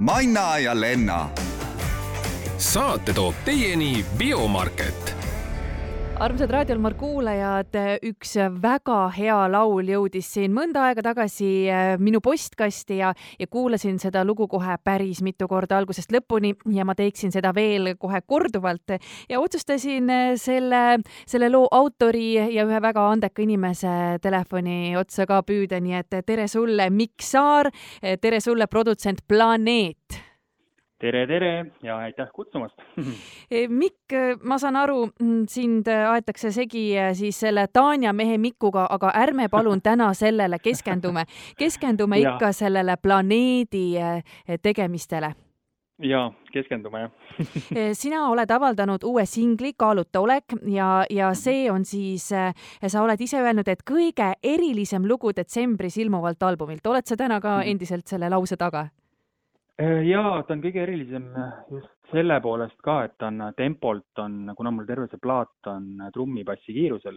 Manna ja Lenna. saate toob teieni Biomarket armsad raadiolmar kuulajad, üks väga hea laul jõudis siin mõnda aega tagasi äh, minu postkasti ja, ja kuulasin seda lugu kohe päris mitu korda algusest lõpuni ja ma teeksin seda veel kohe korduvalt. Ja otsustasin äh, selle, selle loo autori ja ühe väga andeka inimese telefoni otsa ka püüda, nii et tere sulle, Mikk Saar, tere sulle, produtsent Planeet tere, tere ja aitäh kutsumast e, Mikk, ma saan aru, mm, sind aetakse segi siis selle Tanja mehe Mikuga, aga ärme palun täna sellele keskendume. keskendume ikka sellele planeedi tegemistele jaa, keskendume jah sina oled avaldanud uue singli Kaaluta olek ja, ja see on siis, sa oled ise öelnud, et kõige erilisem lugu detsembris ilmuvalt albumilt. oled sa täna ka mhm. endiselt selle lause taga? Äh, jaa, ta on kõige erilisem just selle poolest ka, et ta on tempolt on, kuna mul terve see plaat on trummipassi kiirusel,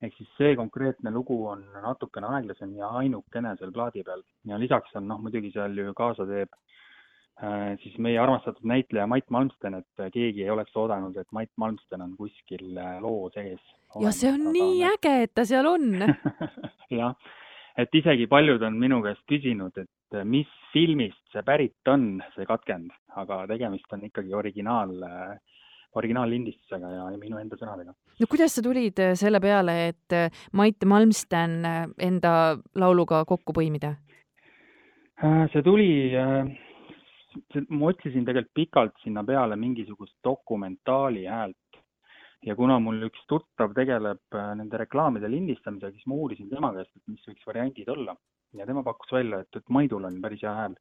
ehk siis see konkreetne lugu on natukene aeglasem ja ainukene seal plaadi peal ja lisaks on noh, muidugi seal ju kaasa teeb äh, siis meie armastatud näitleja Mait Malmsten, et keegi ei oleks oodanud, et Mait Malmsten on kuskil äh, loo sees. ja see on nii äge, et ta seal on jah, et isegi paljud on minu käest küsinud, et mis filmist see pärit on, see katkend, aga tegemist on ikkagi originaal, originaallindistusega ja, ja minu enda sõnadega. no kuidas sa tulid selle peale, et Mait Malmsten enda lauluga kokku põimida? see tuli, ma otsisin tegelikult pikalt sinna peale mingisugust dokumentaali häält, ja kuna mul üks tuttav tegeleb äh, nende reklaamide lindistamisega, siis ma uurisin tema käest, et mis võiks variandid olla ja tema pakkus välja, et, et Maidul on päris hea hääl.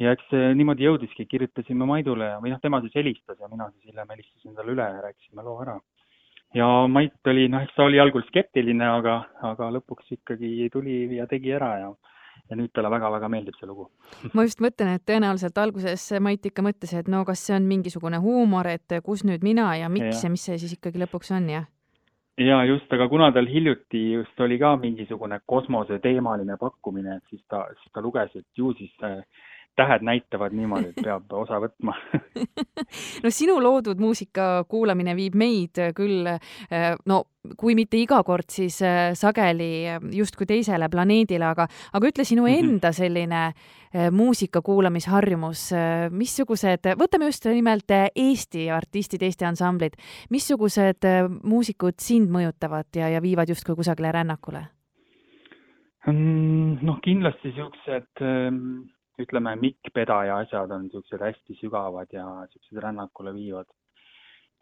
ja eks see niimoodi jõudiski, kirjutasime Maidule ja, või noh, tema siis helistas ja mina siis hiljem helistasin talle üle ja rääkisime loo ära. ja Mait oli, noh, eks ta oli algul skeptiline, aga, aga lõpuks ikkagi tuli ja tegi ära ja ja nüüd talle väga-väga meeldib see lugu. ma just mõtlen, et tõenäoliselt alguses Mait ikka mõtles, et no kas see on mingisugune huumor, et kus nüüd mina ja miks ja, ja mis see siis ikkagi lõpuks on, jah? Ja just, aga kuna tal hiljuti just oli ka mingisugune kosmoseteemaline pakkumine, siis ta, siis ta luges, et ju siis äh, tähed näitavad niimoodi, et peab osa võtma no sinu loodud muusika kuulamine viib meid küll eh, no kui mitte iga kord, siis eh, sageli justkui teisele planeedile, aga, aga ütle sinu mhm. enda selline eh, muusika kuulamisharjumus, missugused, võtame just nimelt Eesti artistid, Eesti ansamblid, missugused muusikud sind mõjutavad ja, ja viivad justkui kusagile rännakule? Mm, noh, kindlasti siuksed ütleme, mikkpedaja asjad on niisugused hästi sügavad ja niisugused rännakule viivad.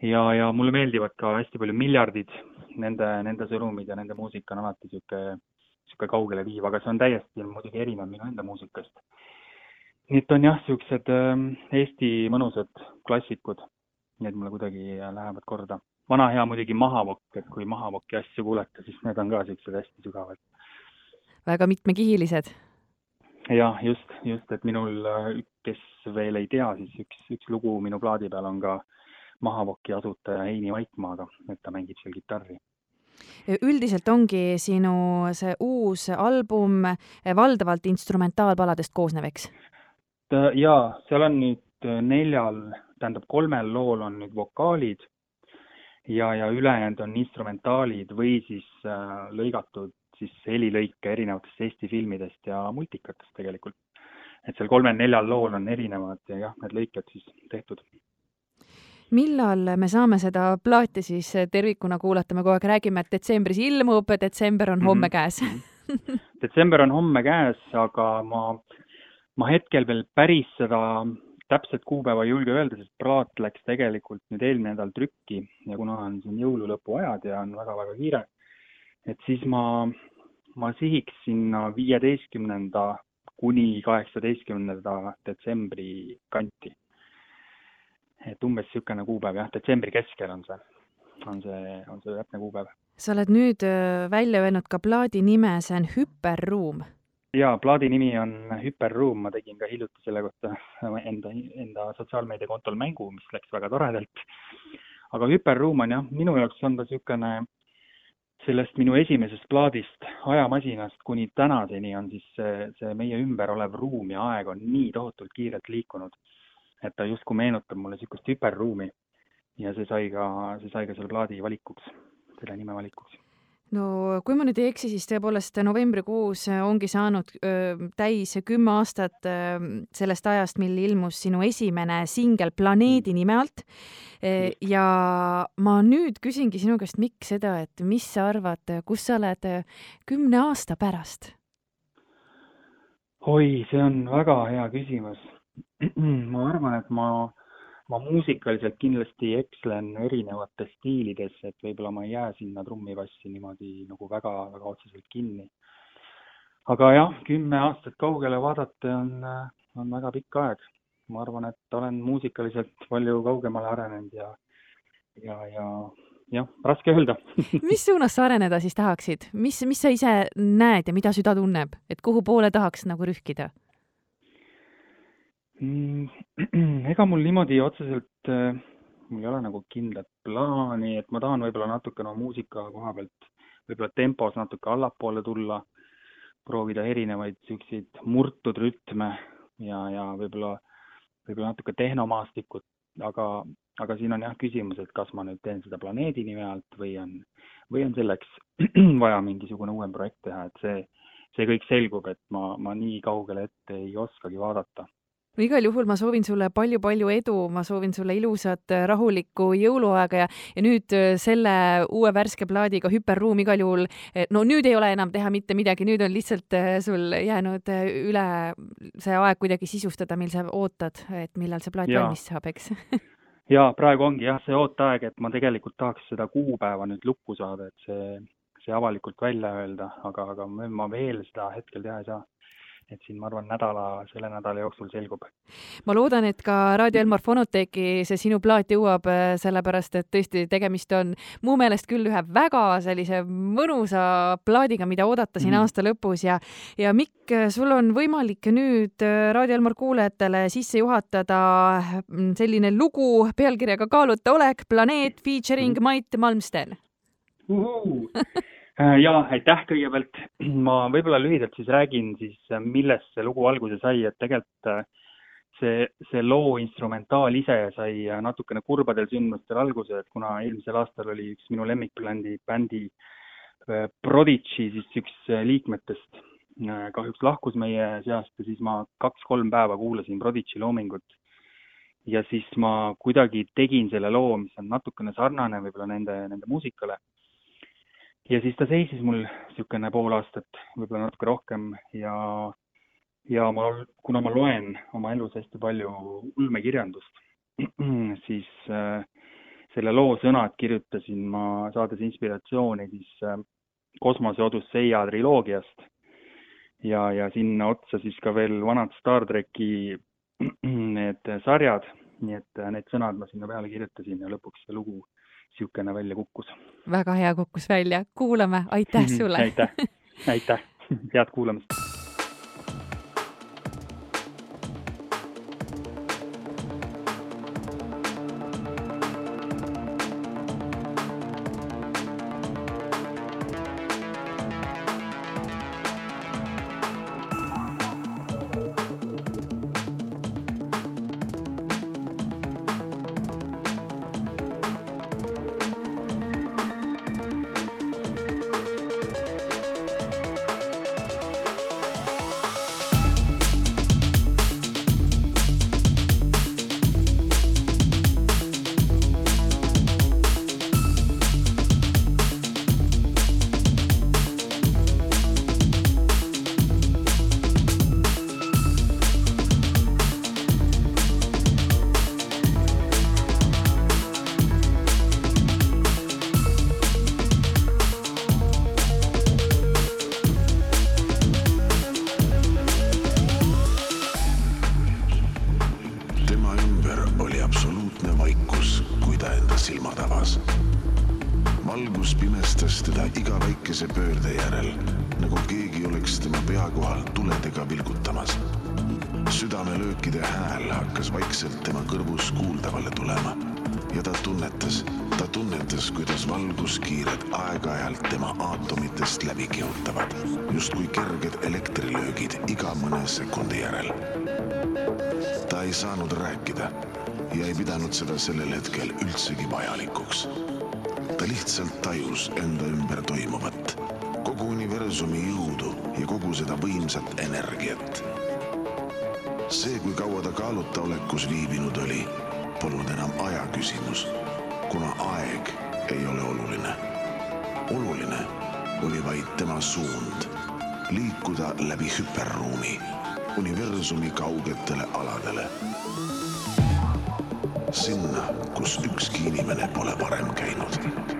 ja, ja mulle meeldivad ka hästi palju miljardid, nende, nende sõnumid ja nende muusika on alati niisugune, niisugune kaugele viiv, aga see on täiesti muidugi erinev minu enda muusikast. nii et on jah, niisugused ähm, Eesti mõnusad klassikud, need mulle kuidagi lähevad korda. vana hea muidugi Mahavokk, et kui Mahavoki asju kuulata, siis need on ka niisugused hästi sügavad. väga mitmekihilised jah, just, just, et minul, kes veel ei tea, siis üks, üks lugu minu plaadi peal on ka Mahavoki asutaja Heini Vaikmaaga, et ta mängib seal kitarri. üldiselt ongi sinu see uus album valdavalt instrumentaalpaladest koosnev, eks? jaa, seal on nüüd neljal, tähendab kolmel lool on nüüd vokaalid ja, ja ülejäänud on instrumentaalid või siis äh, lõigatud siis helilõike erinevatest Eesti filmidest ja multikatest tegelikult. et seal kolmel-neljal lool on erinevad ja jah, need lõiked siis tehtud. millal me saame seda plaati siis tervikuna kuulata, me kogu aeg räägime, et detsembris ilmub, detsember on homme mhm. käes detsember on homme käes, aga ma, ma hetkel veel päris seda täpset kuupäeva ei julge öelda, sest plaat läks tegelikult nüüd eelmine nädal trükki ja kuna on siin jõululõpuajad ja on väga-väga kiire, et siis ma, ma sihiks sinna viieteistkümnenda kuni kaheksateistkümnenda detsembri kanti. et umbes niisugune kuupäev jah, detsembri keskel on see, on see, on see täpne kuupäev. sa oled nüüd äh, välja öelnud ka plaadi nime, see on Hüperruum. jaa, plaadi nimi on Hüperruum, ma tegin ka hiljuti selle kohta enda, enda sotsiaalmeediakontol mängu, mis läks väga toredalt. aga Hüperruum on jah, minu jaoks on ta niisugune sellest minu esimesest plaadist Ajamasinast kuni tänaseni on siis see, see meie ümber olev ruum ja aeg on nii tohutult kiirelt liikunud, et ta justkui meenutab mulle niisugust hüperruumi. ja see sai ka, see sai ka selle plaadi valikuks, selle nime valikuks no kui ma nüüd ei eksi, siis tõepoolest novembrikuus ongi saanud öö, täis kümme aastat öö, sellest ajast, mil ilmus sinu esimene singel Planeedi nime alt. Ja ma nüüd küsingi sinu käest, Mikk, seda, et mis sa arvad, kus sa oled kümne aasta pärast? oi, see on väga hea küsimus. ma arvan, et ma ma muusikaliselt kindlasti ekslen erinevates stiilides, et võib-olla ma ei jää sinna trummipassi niimoodi nagu väga-väga otseselt kinni. aga jah, kümme aastat kaugele vaadata on, on väga pikk aeg. ma arvan, et olen muusikaliselt palju kaugemale arenenud ja, ja, ja jah, raske öelda mis suunas sa areneda siis tahaksid, mis, mis sa ise näed ja mida süda tunneb, et kuhu poole tahaks nagu rühkida? Mm, ega mul niimoodi otseselt, äh, mul ei ole nagu kindlat plaani, et ma tahan võib-olla natukene muusika koha pealt võib-olla tempos natuke allapoole tulla, proovida erinevaid niisuguseid murtud rütme ja, ja võib-olla, võib-olla natuke tehnomaastikut, aga, aga siin on jah küsimus, et kas ma nüüd teen seda planeedi nime alt või on, või on selleks vaja mingisugune uuem projekt teha, et see, see kõik selgub, et ma, ma nii kaugele ette ei oskagi vaadata no igal juhul ma soovin sulle palju-palju edu, ma soovin sulle ilusat rahulikku jõuluaega ja, ja nüüd äh, selle uue värske plaadiga Hüperruum igal juhul, äh, no nüüd ei ole enam teha mitte midagi, nüüd on lihtsalt äh, sul jäänud üle see aeg kuidagi sisustada, mil sa ootad, et millal see plaat valmis saab, eks? Ja praegu ongi jah, see ooteaeg, et ma tegelikult tahaks seda kuupäeva nüüd lukku saada, et see, see avalikult välja öelda, aga, aga ma veel seda hetkel teha ei saa et siin ma arvan, nädala, selle nädala jooksul selgub. ma loodan, et ka Raadio Elmar Fonoteki see sinu plaat jõuab, äh, sellepärast et tõesti tegemist on mu meelest küll ühe väga sellise mõnusa plaadiga, mida oodata siin mm. aasta lõpus ja ja Mikk, sul on võimalik nüüd äh, Raadio Elmar kuulajatele sisse juhatada mm, selline lugu pealkirjaga Kaaluta olek, planeet featuring mm. Mait Malmsten ja aitäh kõigepealt. ma võib-olla lühidalt siis räägin siis, äh, millest see lugu alguse sai, et tegelikult äh, see, see loo instrumentaal ise sai natukene kurbadel sündmustel alguse, et kuna eelmisel aastal oli üks minu lemmikbändi, bändi Prodigy siis üks liikmetest kahjuks lahkus meie seast ja siis ma kaks-kolm päeva kuulasin Prodigy loomingut. ja siis ma kuidagi tegin selle loo, mis on natukene sarnane võib-olla nende, nende muusikale ja siis ta seisis mul niisugune pool aastat, võib-olla natuke rohkem ja, ja ma, kuna ma loen oma elus hästi palju ulmekirjandust, siis äh, selle loo sõnad kirjutasin ma, saades inspiratsiooni siis äh, kosmose Odüsseia triloogiast. Ja, ja sinna otsa siis ka veel vanad Star tracki need sarjad, nii et äh, need sõnad ma sinna peale kirjutasin ja lõpuks see lugu niisugune välja kukkus. väga hea kukkus välja, kuulame, aitäh sulle. Aitäh, aitäh, head kuulamist südamelöökide hääl hakkas vaikselt tema kõrvus kuuldavale tulema. ja ta tunnetas, ta tunnetas, kuidas valguskiired aeg-ajalt tema aatomitest läbi kihutavad, justkui kerged elektrilöögid iga mõne sekundi järel. ta ei saanud rääkida ja ei pidanud seda sellel hetkel üldsegi vajalikuks. ta lihtsalt tajus enda ümber toimuvat, kogu universumi jõudu ja kogu seda võimsat energiat. see, kui kaua ta kaaluta olekus viibinud oli polnud enam aja küsimus, kuna aeg ei ole oluline. oluline oli vaid tema suund, liikuda läbi hüperruumi, universumi kaugetele aladele. Sinna, kus ükski inimene pole varem käinud